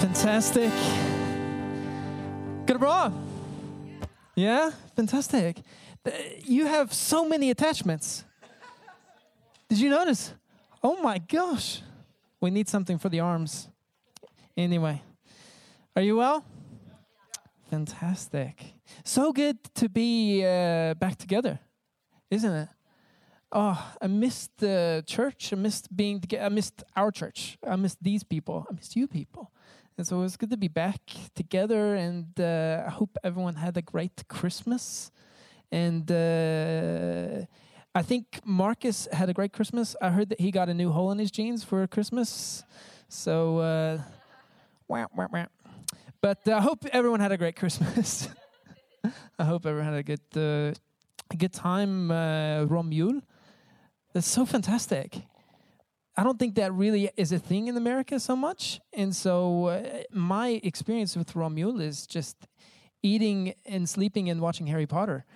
Fantastic. Good bra. Yeah, fantastic. You have so many attachments. Did you notice? Oh my gosh. We need something for the arms. Anyway, are you well? Fantastic. So good to be uh, back together, isn't it? Oh, I missed the church. I missed being. I missed our church. I missed these people. I missed you people. And so it's good to be back together. And uh, I hope everyone had a great Christmas. And uh, I think Marcus had a great Christmas. I heard that he got a new hole in his jeans for Christmas. So, uh, wah, wah, wah. but I hope everyone had a great Christmas. I hope everyone had a good, uh, good time. Uh, Romjul. That's so fantastic. I don't think that really is a thing in America so much. And so uh, my experience with Romjul is just eating and sleeping and watching Harry Potter.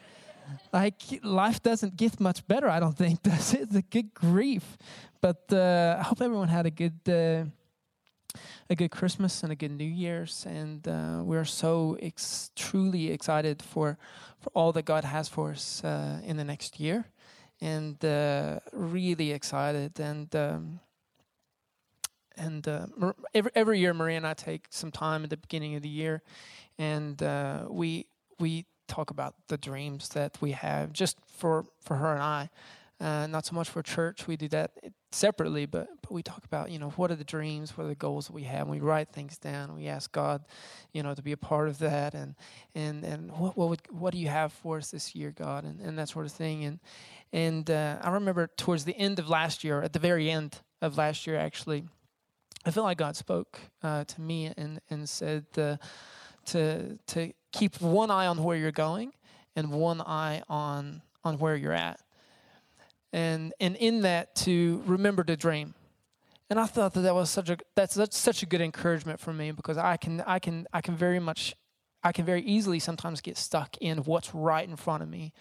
Like life doesn't get much better, I don't think. Does it? The good grief. But uh, I hope everyone had a good, uh, a good Christmas and a good New Year's, and uh, we're so ex- truly excited for for all that God has for us uh, in the next year and uh, really excited. And um, and uh, every every year, Maria and I take some time at the beginning of the year, and uh, we we talk about the dreams that we have just for for her and I. Uh, not so much for church. We do that separately, but but we talk about you know what are the dreams, what are the goals that we have. And we write things down. We ask God, you know, to be a part of that, and and and what what would what do you have for us this year, God, and, and that sort of thing. And and uh, I remember towards the end of last year, at the very end of last year, actually, I feel like God spoke uh, to me and and said uh, to to keep one eye on where you're going and one eye on on where you're at, and and in that to remember to dream. And I thought that that was such a that's such, such a good encouragement for me because I can I can I can very much I can very easily sometimes get stuck in what's right in front of me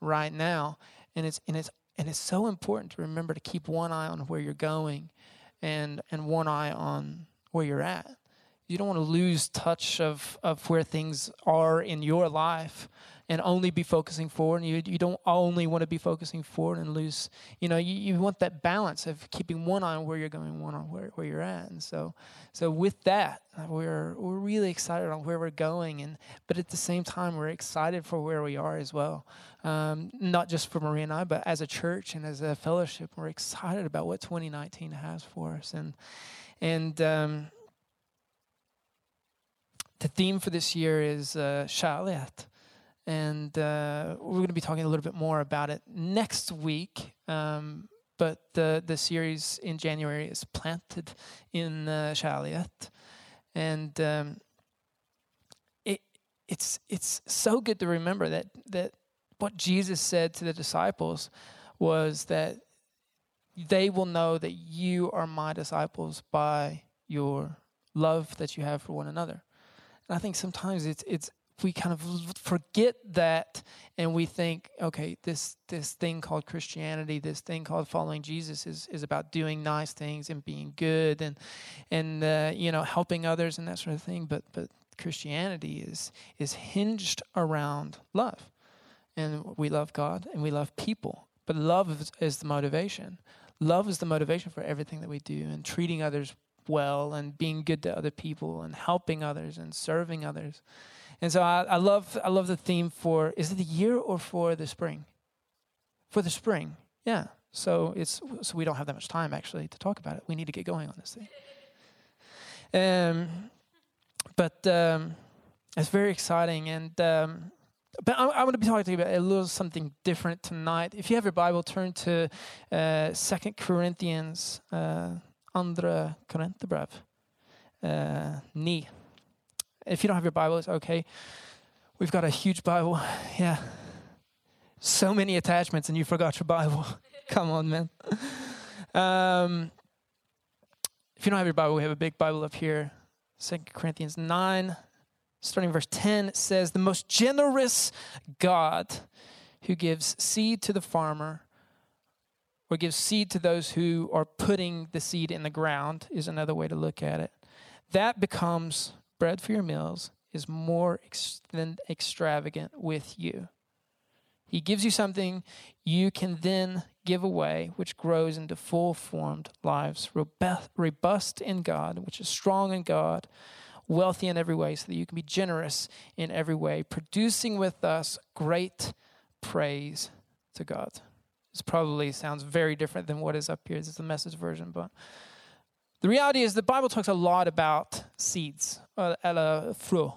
right now and it's and it's and it's so important to remember to keep one eye on where you're going and and one eye on where you're at you don't want to lose touch of of where things are in your life and only be focusing forward. And you, you don't only want to be focusing forward and lose you know you, you want that balance of keeping one eye on where you're going one on where, where you're at. And so so with that we're we're really excited on where we're going and but at the same time we're excited for where we are as well. Um, not just for Maria and I but as a church and as a fellowship we're excited about what 2019 has for us. And and um, the theme for this year is uh. And uh, we're going to be talking a little bit more about it next week. Um, but the, the series in January is planted in uh. And um, it, it's, it's so good to remember that, that what Jesus said to the disciples was that they will know that you are my disciples by your love that you have for one another. And I think sometimes it's it's we kind of forget that and we think, okay, this this thing called Christianity, this thing called following Jesus is is about doing nice things and being good and and uh, you know helping others and that sort of thing. But but Christianity is is hinged around love, and we love God and we love people. But love is, is the motivation. Love is the motivation for everything that we do and treating others well and being good to other people and helping others and serving others. And so I, I love I love the theme for is it the year or for the spring? For the spring, yeah. So it's so we don't have that much time actually to talk about it. We need to get going on this thing. Um, but um, it's very exciting, and um, but I, I want to be talking to you about a little something different tonight. If you have your Bible, turn to uh, Second Corinthians. Uh, Andra Korinthierbrev. Uh, ni. If you don't have your Bible, it's okay. We've got a huge Bible. Yeah. So many attachments, and you forgot your Bible. Come on, man. Um, if you don't have your Bible, we have a big Bible up here. Second Corinthians 9, starting verse 10, says, The most generous God who gives seed to the farmer or gives seed to those who are putting the seed in the ground is another way to look at it. that becomes bread for your meals is more ex- than extravagant with you. He gives you something you can then give away, which grows into full formed lives, robust in God, which is strong in God, wealthy in every way, so that you can be generous in every way, producing with us great praise to God. This probably sounds very different than what is up here. This is the message version, but the reality is the Bible talks a lot about seeds, uh, fruit.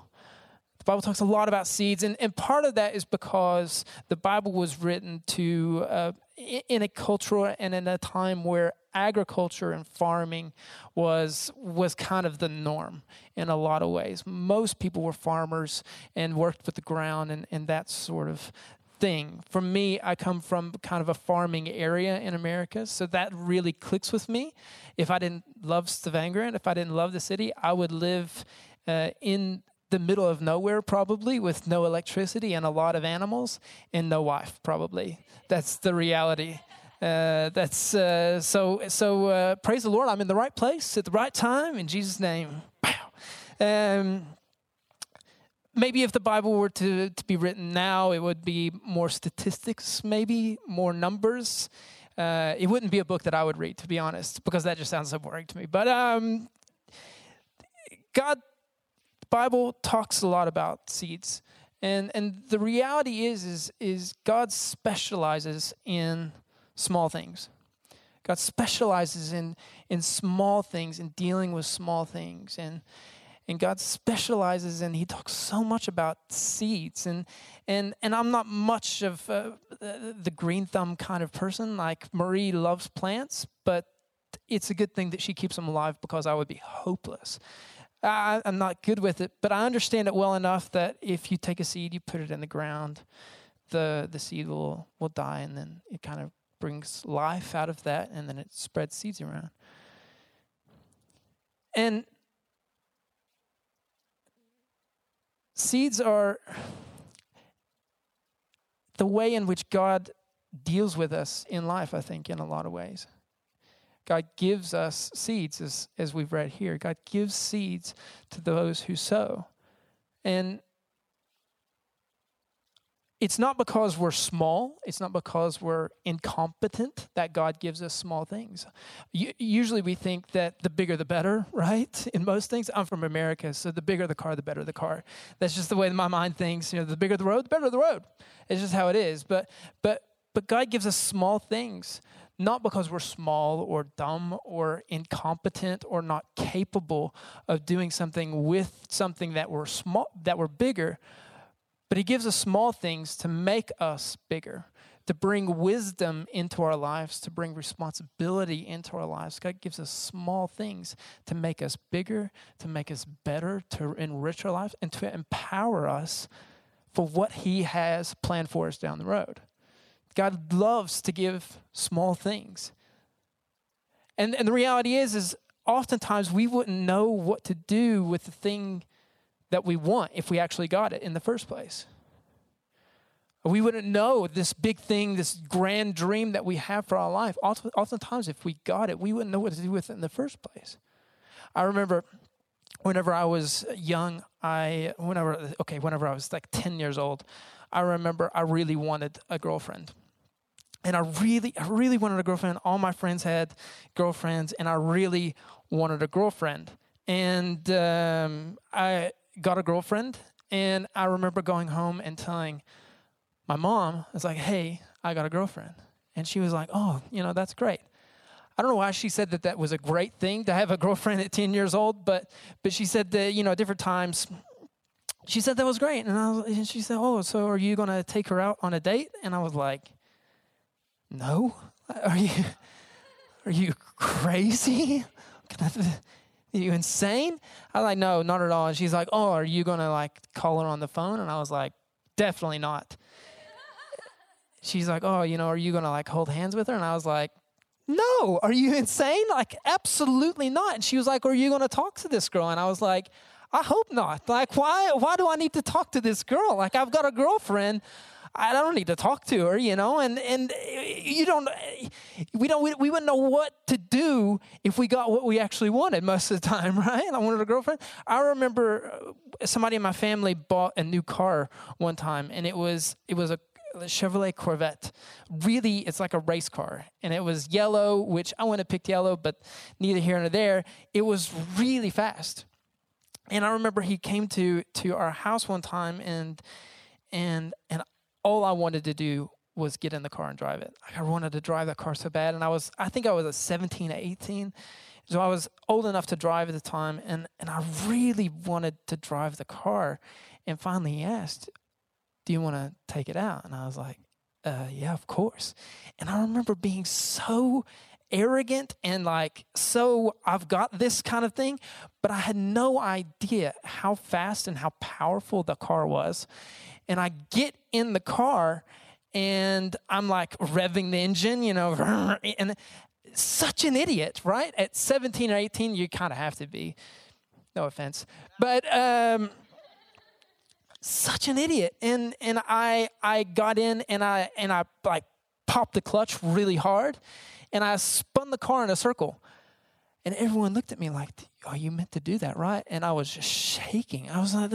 The Bible talks a lot about seeds, and, and part of that is because the Bible was written to uh, in a culture and in a time where agriculture and farming was was kind of the norm in a lot of ways. Most people were farmers and worked with the ground and, and that sort of thing. For me, I come from kind of a farming area in America, so that really clicks with me. If I didn't love Stavanger, if I didn't love the city, I would live uh, in the middle of nowhere probably with no electricity and a lot of animals and no wife probably that's the reality uh, that's uh, so so uh, praise the lord i'm in the right place at the right time in jesus name um, maybe if the Bible were to, to be written now, it would be more statistics, maybe more numbers. Uh, it wouldn't be a book that I would read, to be honest, because that just sounds so boring to me. But um, God, Bible talks a lot about seeds, and and the reality is is is God specializes in small things. God specializes in in small things, in dealing with small things, and and God specializes and he talks so much about seeds and and and I'm not much of uh, the green thumb kind of person like Marie loves plants but it's a good thing that she keeps them alive because I would be hopeless. I, I'm not good with it, but I understand it well enough that if you take a seed, you put it in the ground, the the seed will will die, and then it kind of brings life out of that, and then it spreads seeds around. And Seeds are the way in which God deals with us in life, I think, in a lot of ways. God gives us seeds, as, as we've read here. God gives seeds to those who sow. And it's not because we're small, it's not because we're incompetent that God gives us small things. usually we think that the bigger the better, right? In most things. I'm from America, so the bigger the car, the better the car. That's just the way my mind thinks. You know, the bigger the road, the better the road. It's just how it is. But but but God gives us small things, not because we're small or dumb or incompetent or not capable of doing something with something that we're small that we're bigger but He gives us small things to make us bigger, to bring wisdom into our lives, to bring responsibility into our lives. God gives us small things to make us bigger, to make us better, to enrich our lives, and to empower us for what He has planned for us down the road. God loves to give small things. And, and the reality is, is oftentimes we wouldn't know what to do with the thing that we want if we actually got it in the first place. We wouldn't know this big thing, this grand dream that we have for our life. Oftentimes, if we got it, we wouldn't know what to do with it in the first place. I remember whenever I was young, I whenever okay, whenever I was like 10 years old, I remember I really wanted a girlfriend. And I really, I really wanted a girlfriend. All my friends had girlfriends, and I really wanted a girlfriend. And um, I got a girlfriend, and I remember going home and telling my mom, I was like, hey, I got a girlfriend. And she was like, oh, you know, that's great. I don't know why she said that that was a great thing to have a girlfriend at 10 years old, but but she said that, you know, different times she said that was great. And, I was, and she said, oh, so are you going to take her out on a date? And I was like, no. Are you, are you crazy? Are you insane? I was like, no, not at all. And she's like, oh, are you going to like call her on the phone? And I was like, definitely not. she's like, oh, you know, are you going to like hold hands with her? And I was like, no, are you insane? Like, absolutely not. And she was like, are you going to talk to this girl? And I was like, I hope not. Like, why, why do I need to talk to this girl? Like, I've got a girlfriend. I don't need to talk to her, you know, and and you don't, we don't, we, we wouldn't know what to do if we got what we actually wanted most of the time, right? I wanted a girlfriend. I remember uh, somebody in my family bought a new car one time, and it was it was a Chevrolet Corvette. Really, it's like a race car. And it was yellow, which I wouldn't have picked yellow, but neither here nor there. It was really fast. And I remember he came to to our house one time and and and all I wanted to do was get in the car and drive it. I wanted to drive that car so bad. And I was I think I was a 17 or 18. So I was old enough to drive at the time and, and I really wanted to drive the car. And finally he asked, do you want to take it out? And I was like, uh, yeah, of course. And I remember being so arrogant and like, so I've got this kind of thing, but I had no idea how fast and how powerful the car was. And I get in the car and I'm like revving the engine, you know, and such an idiot, right? At 17 or 18, you kind of have to be. No offense. But, um, such an idiot. And and I I got in and I and I like popped the clutch really hard and I spun the car in a circle. And everyone looked at me like, "Oh, you meant to do that, right?" And I was just shaking. I was like,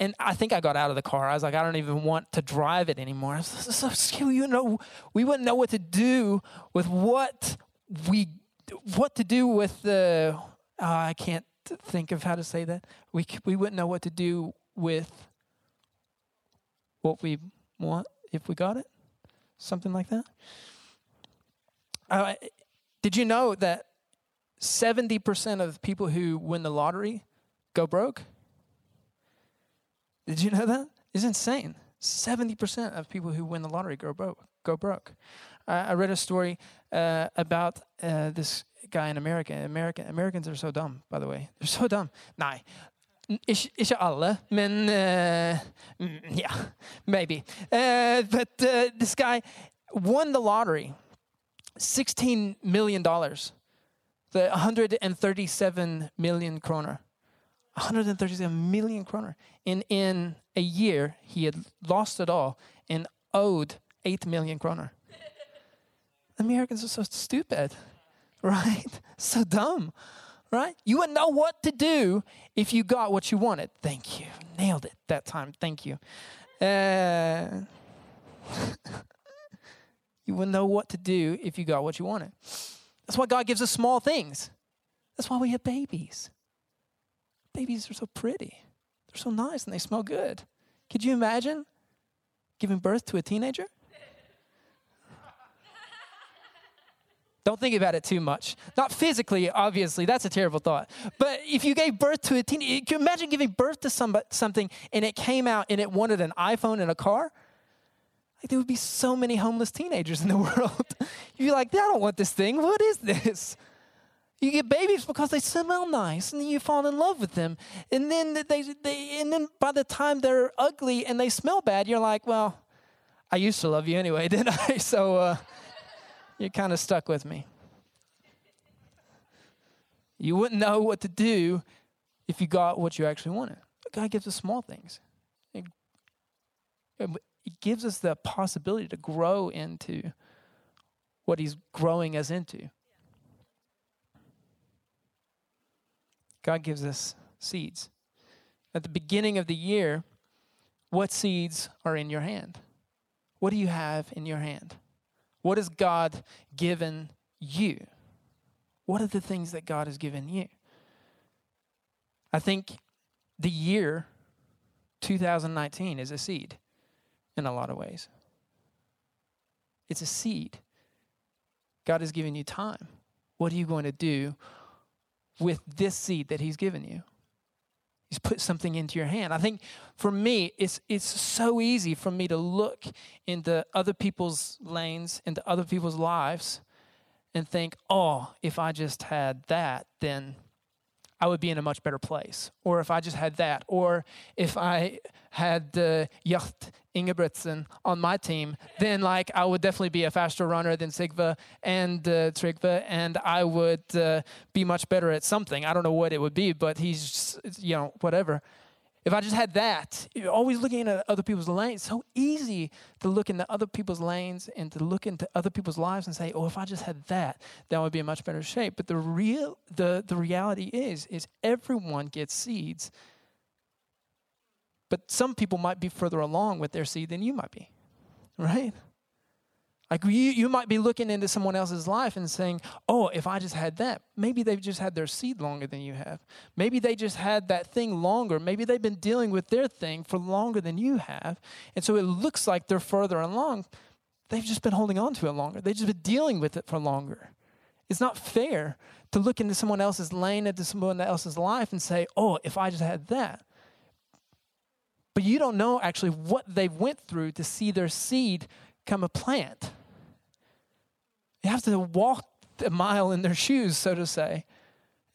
and I think I got out of the car. I was like, I don't even want to drive it anymore. I was so. You know, we wouldn't know what to do with what we, what to do with the. Uh, I can't think of how to say that. We we wouldn't know what to do with what we want if we got it? Something like that? Uh, did you know that 70% of people who win the lottery go broke? Did you know that? It's insane. 70% of people who win the lottery go broke. Go broke. I read a story uh, about uh, this guy in America. American Americans are so dumb, by the way. They're so dumb. Nah, Ikke, ikke alle, men uh, yeah, maybe. Uh, but uh, this guy won the lottery, $16 million, the 137 million kroner. 137 million kroner. In, in a year, he had lost it all and owed 8 million kroner. Americans are so stupid, right? So dumb right? You wouldn't know what to do if you got what you wanted. Thank you. Nailed it that time. Thank you. Uh, you wouldn't know what to do if you got what you wanted. That's why God gives us small things. That's why we have babies. Babies are so pretty. They're so nice and they smell good. Could you imagine giving birth to a teenager? Don't think about it too much. Not physically, obviously, that's a terrible thought. But if you gave birth to a teen, can you imagine giving birth to somebody, something and it came out and it wanted an iPhone and a car? Like there would be so many homeless teenagers in the world. You'd be like, I don't want this thing. What is this? You get babies because they smell nice, and you fall in love with them. And then they, they and then by the time they're ugly and they smell bad, you're like, well, I used to love you anyway, didn't I? So uh, you're kind of stuck with me. You wouldn't know what to do if you got what you actually wanted. God gives us small things. It, it gives us the possibility to grow into what He's growing us into. God gives us seeds. At the beginning of the year, what seeds are in your hand? What do you have in your hand? What has God given you? What are the things that God has given you? I think the year 2019 is a seed in a lot of ways. It's a seed. God has given you time. What are you going to do with this seed that He's given you? He's put something into your hand. I think for me, it's it's so easy for me to look into other people's lanes, into other people's lives, and think, oh, if I just had that, then I would be in a much better place. Or if I just had that, or if I had uh, Jakob Ingebrigtsen on my team, then like I would definitely be a faster runner than Sigva and uh, Trygve, and I would uh, be much better at something. I don't know what it would be, but he's you know whatever. If I just had that, you're always looking at other people's lanes. so easy to look into other people's lanes and to look into other people's lives and say, "Oh, if I just had that, that would be in much better shape." But the real, the the reality is, is everyone gets seeds. But some people might be further along with their seed than you might be, right? Like you, you might be looking into someone else's life and saying, oh, if I just had that, maybe they've just had their seed longer than you have. Maybe they just had that thing longer. Maybe they've been dealing with their thing for longer than you have. And so it looks like they're further along. They've just been holding on to it longer, they've just been dealing with it for longer. It's not fair to look into someone else's lane, into someone else's life, and say, oh, if I just had that. But you don't know actually what they've went through to see their seed come a plant. You have to walk a mile in their shoes, so to say.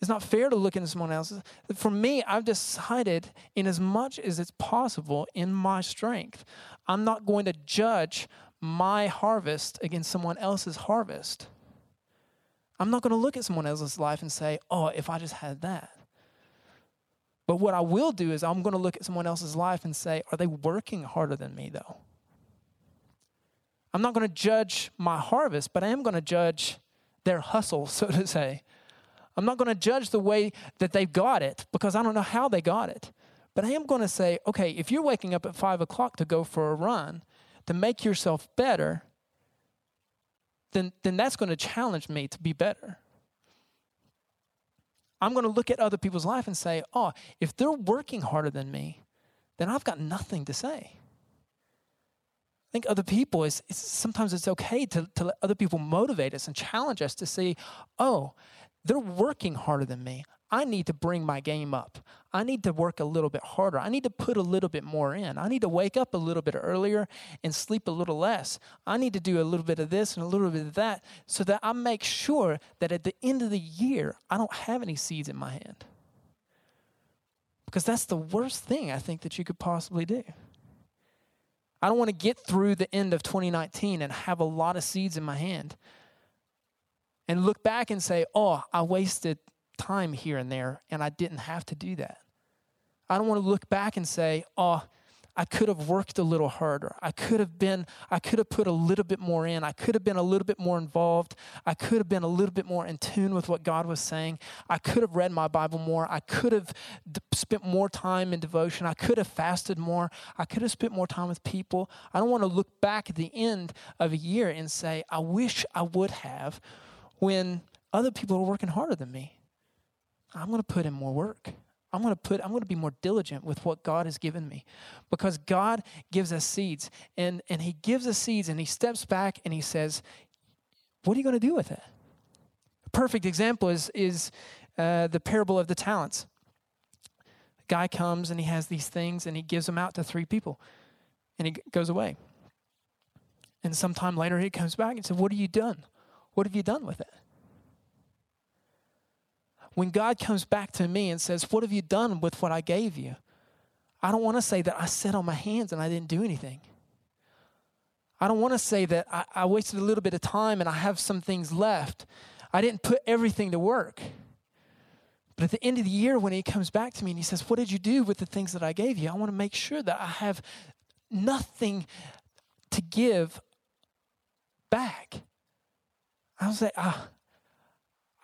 It's not fair to look into someone else's. For me, I've decided, in as much as it's possible in my strength, I'm not going to judge my harvest against someone else's harvest. I'm not going to look at someone else's life and say, oh, if I just had that. But what I will do is I'm going to look at someone else's life and say, are they working harder than me, though? I'm not going to judge my harvest, but I am going to judge their hustle, so to say. I'm not going to judge the way that they've got it because I don't know how they got it. But I am going to say, okay, if you're waking up at five o'clock to go for a run, to make yourself better, then, then that's going to challenge me to be better. I'm going to look at other people's life and say, oh, if they're working harder than me, then I've got nothing to say think other people is, sometimes it's okay to, to let other people motivate us and challenge us to see, oh, they're working harder than me. I need to bring my game up. I need to work a little bit harder. I need to put a little bit more in. I need to wake up a little bit earlier and sleep a little less. I need to do a little bit of this and a little bit of that so that I make sure that at the end of the year, I don't have any seeds in my hand. Because that's the worst thing I think that you could possibly do. I don't want to get through the end of 2019 and have a lot of seeds in my hand and look back and say, oh, I wasted time here and there and I didn't have to do that. I don't want to look back and say, oh, I could have worked a little harder. I could have been, I could have put a little bit more in. I could have been a little bit more involved. I could have been a little bit more in tune with what God was saying. I could have read my Bible more. I could have spent more time in devotion. I could have fasted more. I could have spent more time with people. I don't want to look back at the end of a year and say, I wish I would have when other people are working harder than me. I'm going to put in more work. I'm going to put I'm going to be more diligent with what God has given me because God gives us seeds and and he gives us seeds and he steps back and he says what are you going to do with it? A perfect example is is uh, the parable of the talents. A guy comes and he has these things and he gives them out to three people and he goes away. And sometime later he comes back and says, "What have you done? What have you done with it?" When God comes back to me and says, What have you done with what I gave you? I don't want to say that I sat on my hands and I didn't do anything. I don't want to say that I, I, wasted a little bit of time and I have some things left. I didn't put everything to work. But at the end of the year, when he comes back to me and he says, What did you do with the things that I gave you? I want to make sure that I have nothing to give back. I'll say, Ah,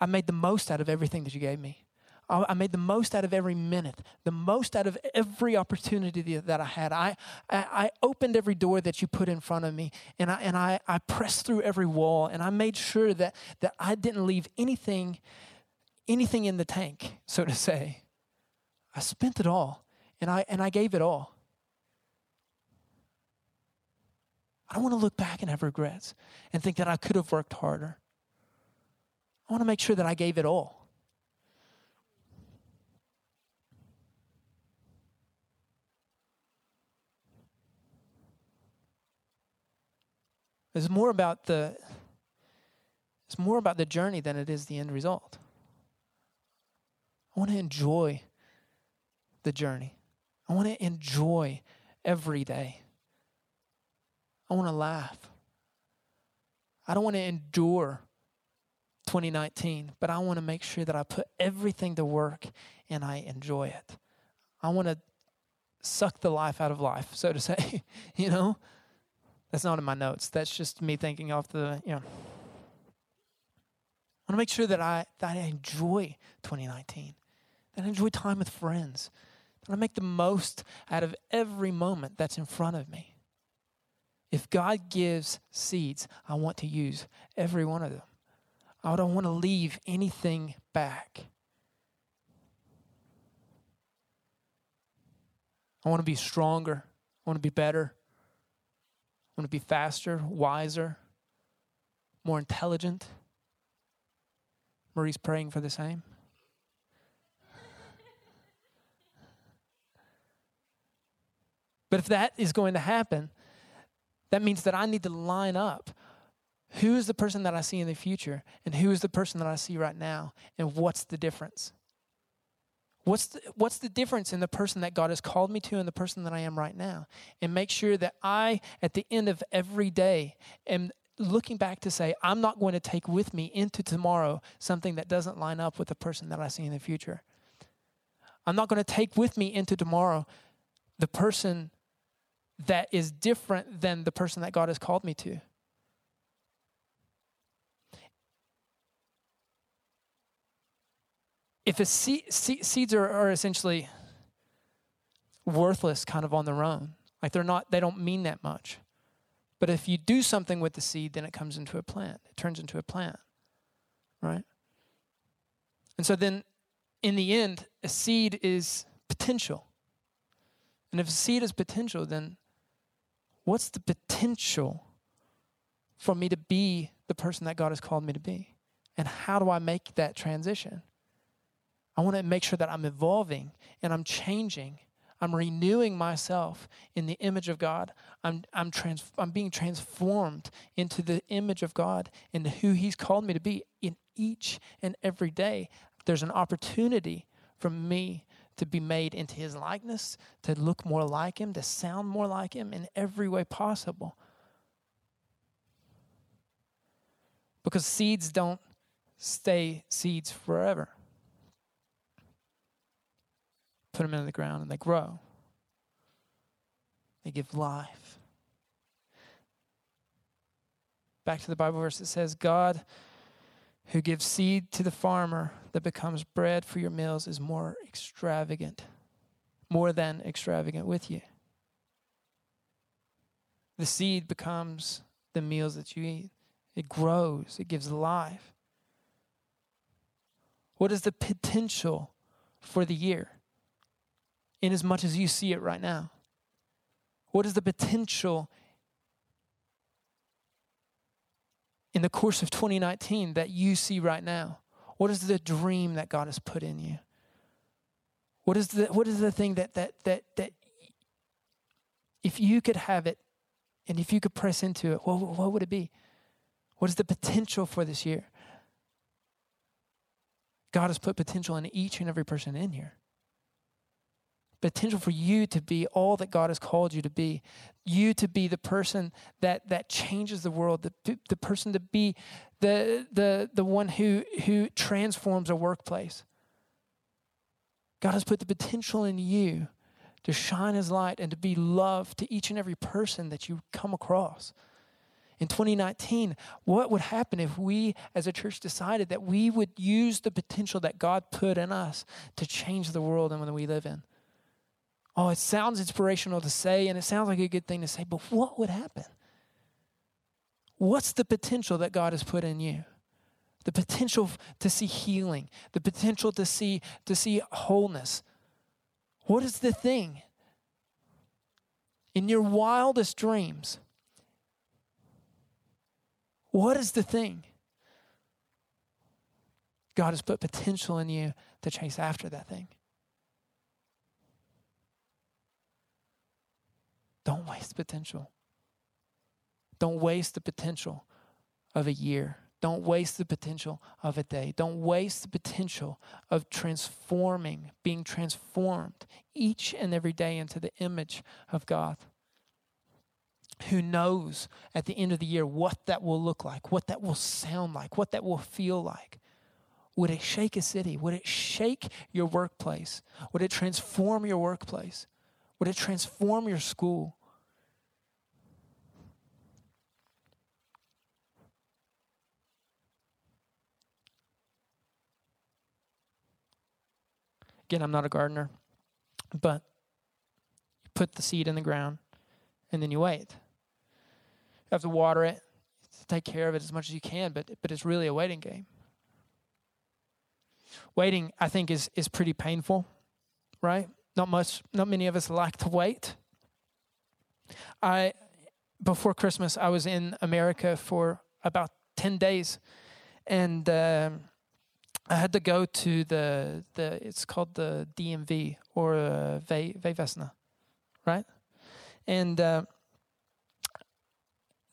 I made the most out of everything that you gave me. I made the most out of every minute, the most out of every opportunity that I had. I, I, opened every door that you put in front of me, and I, and I, I pressed through every wall, and I made sure that, that I didn't leave anything, anything in the tank, so to say. I spent it all, and I, and I gave it all. I don't want to look back and have regrets and think that I could have worked harder. I want to make sure that I gave it all. It's more about the it's more about the journey than it is the end result. I want to enjoy the journey. I want to enjoy every day. I want to laugh. I don't want to endure 2019, but I want to make sure that I put everything to work and I enjoy it. I want to suck the life out of life, so to say. you know, that's not in my notes. That's just me thinking off the, you know. I want to make sure that I that I enjoy 2019, that I enjoy time with friends, that I make the most out of every moment that's in front of me. If God gives seeds, I want to use every one of them. I don't want to leave anything back. I want to be stronger. I want to be better. I want to be faster, wiser, more intelligent. Marie's praying for the same. But if that is going to happen, that means that I need to line up who is the person that I see in the future and who is the person that I see right now and what's the difference? What's the, what's the difference in the person that God has called me to and the person that I am right now? And make sure that I, at the end of every day, am looking back to say, I'm not going to take with me into tomorrow something that doesn't line up with the person that I see in the future. I'm not going to take with me into tomorrow the person that is different than the person that God has called me to. If a seed, seeds are, are essentially worthless kind of on their own, like they're not, they don't mean that much. But if you do something with the seed, then it comes into a plant. It turns into a plant, right? And so then in the end, a seed is potential. And if a seed is potential, then what's the potential for me to be the person that God has called me to be? And how do I make that transition? I want to make sure that I'm evolving and I'm changing. I'm renewing myself in the image of God. I'm, I'm, trans, I'm being transformed into the image of God and who He's called me to be in each and every day. There's an opportunity for me to be made into His likeness, to look more like Him, to sound more like Him in every way possible. Because seeds don't stay seeds forever put them into the ground and they grow. They give life. Back to the Bible verse, it says, God who gives seed to the farmer that becomes bread for your meals is more extravagant, more than extravagant with you. The seed becomes the meals that you eat, it grows, it gives life. What is the potential for the year? In as much as you see it right now? What is the potential in the course of 2019 that you see right now? What is the dream that God has put in you? What is the what is the thing that that that that if you could have it and if you could press into it, what, what would it be? What is the potential for this year? God has put potential in each and every person in here potential for you to be all that God has called you to be. You to be the person that that changes the world, the, the person to be the, the, the one who, who transforms a workplace. God has put the potential in you to shine his light and to be love to each and every person that you come across. In 2019, what would happen if we as a church decided that we would use the potential that God put in us to change the world and that we live in? Oh, it sounds inspirational to say, and it sounds like a good thing to say, but what would happen? What's the potential that God has put in you? The potential to see healing, the potential to see to see wholeness. What is the thing? In your wildest dreams, what is the thing? God has put potential in you to chase after that thing. Don't waste potential. Don't waste the potential of a year. Don't waste the potential of a day. Don't waste the potential of transforming, being transformed each and every day into the image of God. Who knows at the end of the year what that will look like, what that will sound like, what that will feel like? Would it shake a city? Would it shake your workplace? Would it transform your workplace? Would it transform your school? Again, I'm not a gardener, but you put the seed in the ground and then you wait. You have to water it, take care of it as much as you can, but but it's really a waiting game. Waiting, I think, is is pretty painful, right? Not much, not many of us like to wait. I before Christmas, I was in America for about ten days, and. Um, I had to go to the the it's called the DMV or uh, Vegvesenet, right? And uh,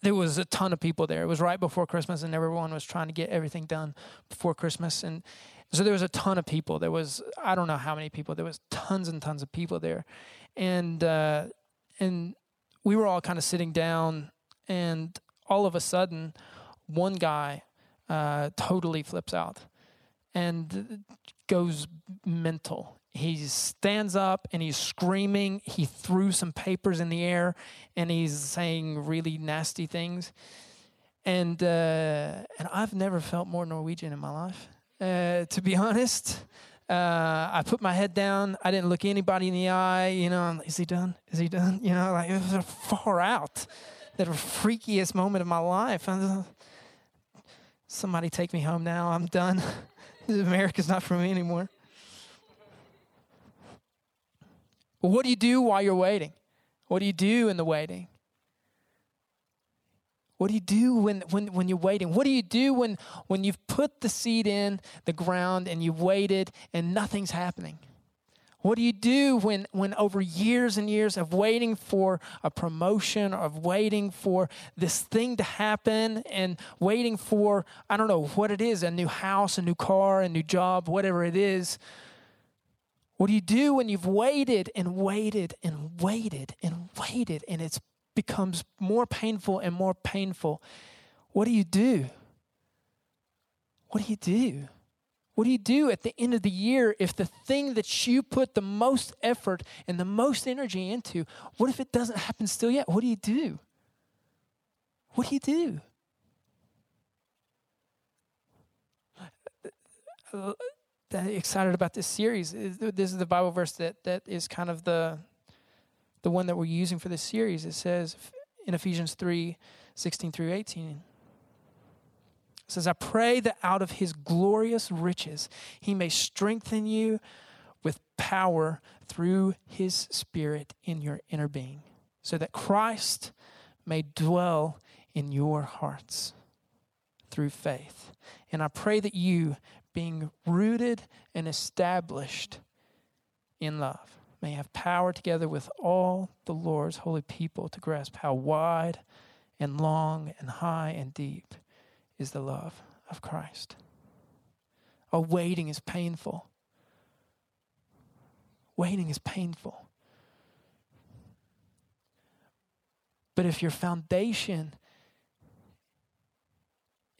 there was a ton of people there. It was right before Christmas, and everyone was trying to get everything done before Christmas. And so there was a ton of people. There was I don't know how many people. There was tons and tons of people there, and uh, and we were all kind of sitting down, and all of a sudden, one guy uh, totally flips out and goes mental. He stands up and he's screaming. He threw some papers in the air and he's saying really nasty things. And uh, and I've never felt more Norwegian in my life, uh, to be honest. Uh, I put my head down. I didn't look anybody in the eye. You know, is he done? Is he done? You know, like it was far out. The freakiest moment of my life. Somebody take me home now. I'm done. America's not for me anymore. But what do you do while you're waiting? What do you do in the waiting? What do you do when, when, when you're waiting? What do you do when, when you've put the seed in the ground and you've waited and nothing's happening? What do you do when, when over years and years of waiting for a promotion, of waiting for this thing to happen, and waiting for, I don't know what it is, a new house, a new car, a new job, whatever it is? What do you do when you've waited and waited and waited and waited and it becomes more painful and more painful? What do you do? What do you do? What do you do at the end of the year if the thing that you put the most effort and the most energy into, what if it doesn't happen still yet? What do you do? What do you do? Excited about this series. This is the Bible verse that, that is kind of the, the one that we're using for this series. It says in Ephesians 3 16 through 18 says, I pray that out of his glorious riches he may strengthen you with power through his spirit in your inner being, so that Christ may dwell in your hearts through faith. And I pray that you, being rooted and established in love, may have power together with all the Lord's holy people to grasp how wide and long and high and deep is the love of Christ. Our waiting is painful. Waiting is painful. But if your foundation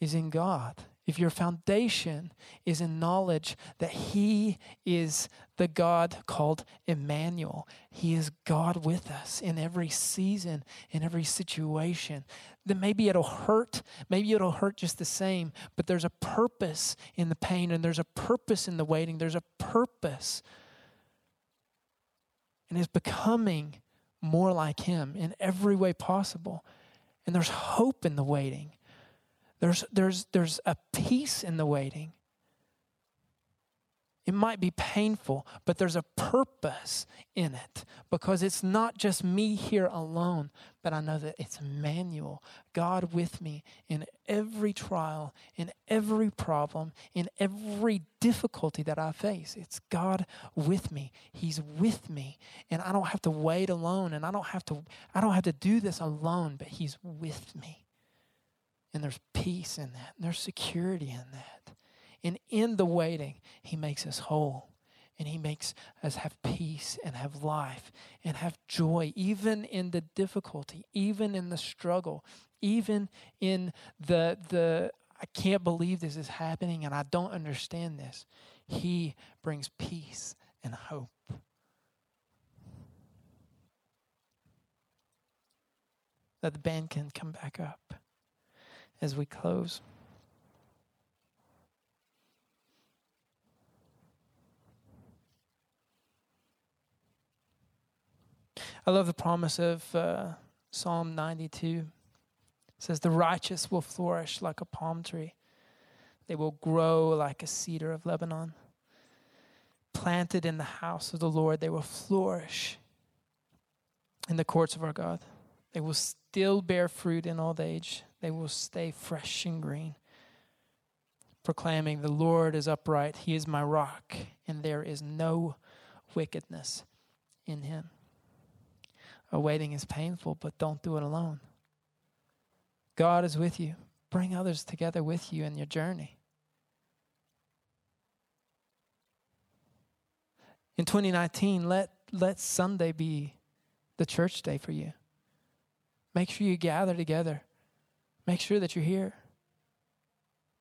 is in God, if your foundation is in knowledge that He is the God called Emmanuel, He is God with us in every season, in every situation, then maybe it'll hurt. Maybe it'll hurt just the same, but there's a purpose in the pain and there's a purpose in the waiting. There's a purpose. And it's becoming more like Him in every way possible. And there's hope in the waiting. There's, there's, there's a peace in the waiting. It might be painful, but there's a purpose in it because it's not just me here alone, but I know that it's Emmanuel, God with me in every trial, in every problem, in every difficulty that I face. It's God with me. He's with me, and I don't have to wait alone, and I don't have to I don't have to do this alone, but He's with me. And there's peace in that. And there's security in that. And in the waiting, He makes us whole. And He makes us have peace and have life and have joy, even in the difficulty, even in the struggle, even in the, the I can't believe this is happening and I don't understand this. He brings peace and hope. that the band can come back up as we close. I love the promise of uh, Psalm 92. It says, The righteous will flourish like a palm tree, they will grow like a cedar of Lebanon. Planted in the house of the Lord, they will flourish in the courts of our God. They will still bear fruit in old age, they will stay fresh and green. Proclaiming, The Lord is upright, He is my rock, and there is no wickedness in Him. Awaiting is painful, but don't do it alone. God is with you. Bring others together with you in your journey. In 2019, let, let Sunday be the church day for you. Make sure you gather together. Make sure that you're here.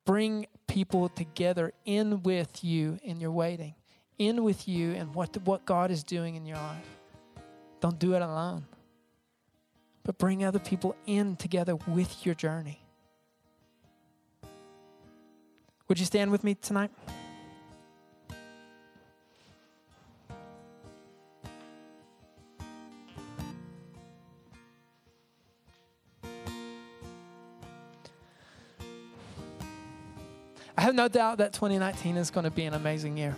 Bring people together in with you in your waiting, in with you and what, what God is doing in your life. Don't do it alone. But bring other people in together with your journey. Would you stand with me tonight? Have no doubt that 2019 is going to be an amazing year.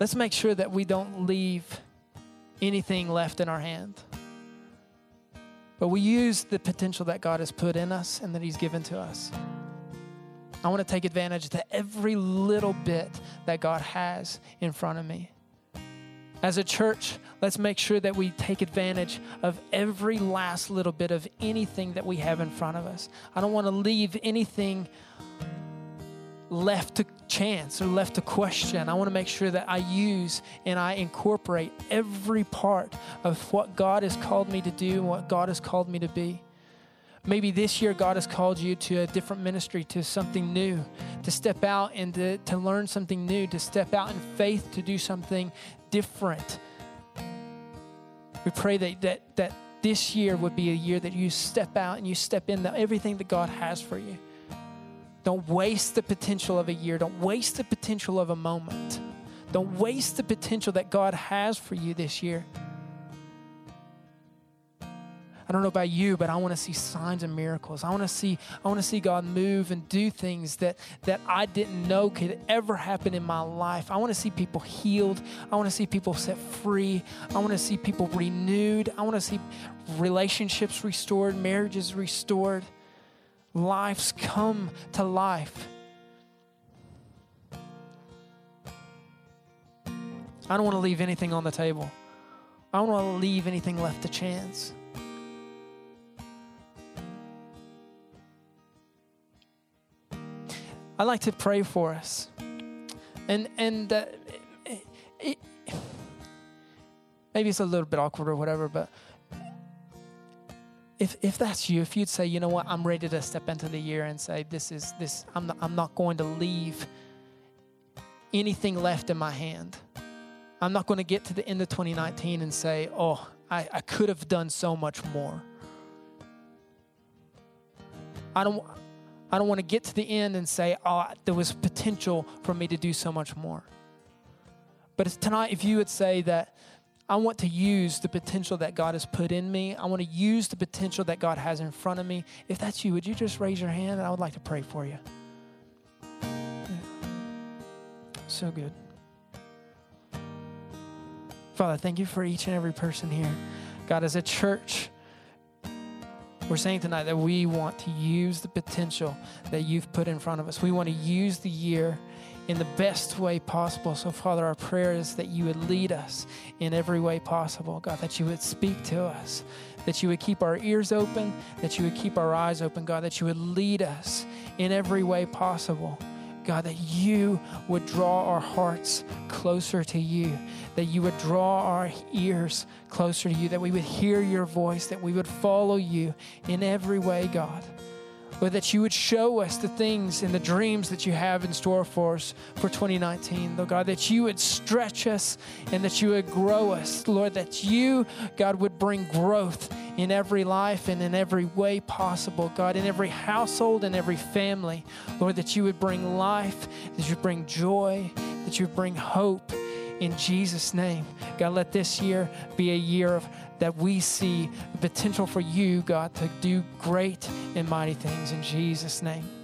let's make sure that we don't leave anything left in our hand. But we use the potential that God has put in us and that He's given to us. I want to take advantage of every little bit that God has in front of me. As a church, let's make sure that we take advantage of every last little bit of anything that we have in front of us. I don't want to leave anything left to chance or left to question. I want to make sure that I use and I incorporate every part of what God has called me to do and what God has called me to be. Maybe this year God has called you to a different ministry, to something new, to step out and to, to learn something new, to step out in faith to do something different. We pray that, that, that this year would be a year that you step out and you step into everything that God has for you. Don't waste the potential of a year. Don't waste the potential of a moment. Don't waste the potential that God has for you this year. I don't know about you, but I want to see signs and miracles. I want to see I want to see God move and do things that that I didn't know could ever happen in my life. I want to see people healed. I want to see people set free. I want to see people renewed. I want to see relationships restored, marriages restored lives come to life. I don't want to leave anything on the table. I don't want to leave anything left to chance. I like to pray for us. And and uh, it, it, maybe it's a little bit awkward or whatever, but if, if that's you, if you'd say, you know what, I'm ready to step into the year and say, this is this, I'm not, I'm not going to leave anything left in my hand. I'm not going to get to the end of 2019 and say, oh, I, I could have done so much more. I don't, I don't want to get to the end and say, oh, there was potential for me to do so much more. But tonight, if you would say that I want to use the potential that God has put in me. I want to use the potential that God has in front of me. If that's you, would you just raise your hand and I would like to pray for you? So good. Father, thank you for each and every person here. God, as a church, we're saying tonight that we want to use the potential that you've put in front of us. We want to use the year in the best way possible. So, Father, our prayer is that you would lead us in every way possible, God, that you would speak to us, that you would keep our ears open, that you would keep our eyes open, God, that you would lead us in every way possible. God, that you would draw our hearts closer to you, that you would draw our ears closer to you, that we would hear your voice, that we would follow you in every way, God. Lord, that you would show us the things and the dreams that you have in store for us for 2019. Lord God, that you would stretch us and that you would grow us. Lord, that you, God, would bring growth in every life and in every way possible. God, in every household and every family. Lord, that you would bring life, that you bring joy, that you would bring hope in Jesus' name. God, let this year be a year of that we see the potential for you, God, to do great and mighty things in Jesus' name.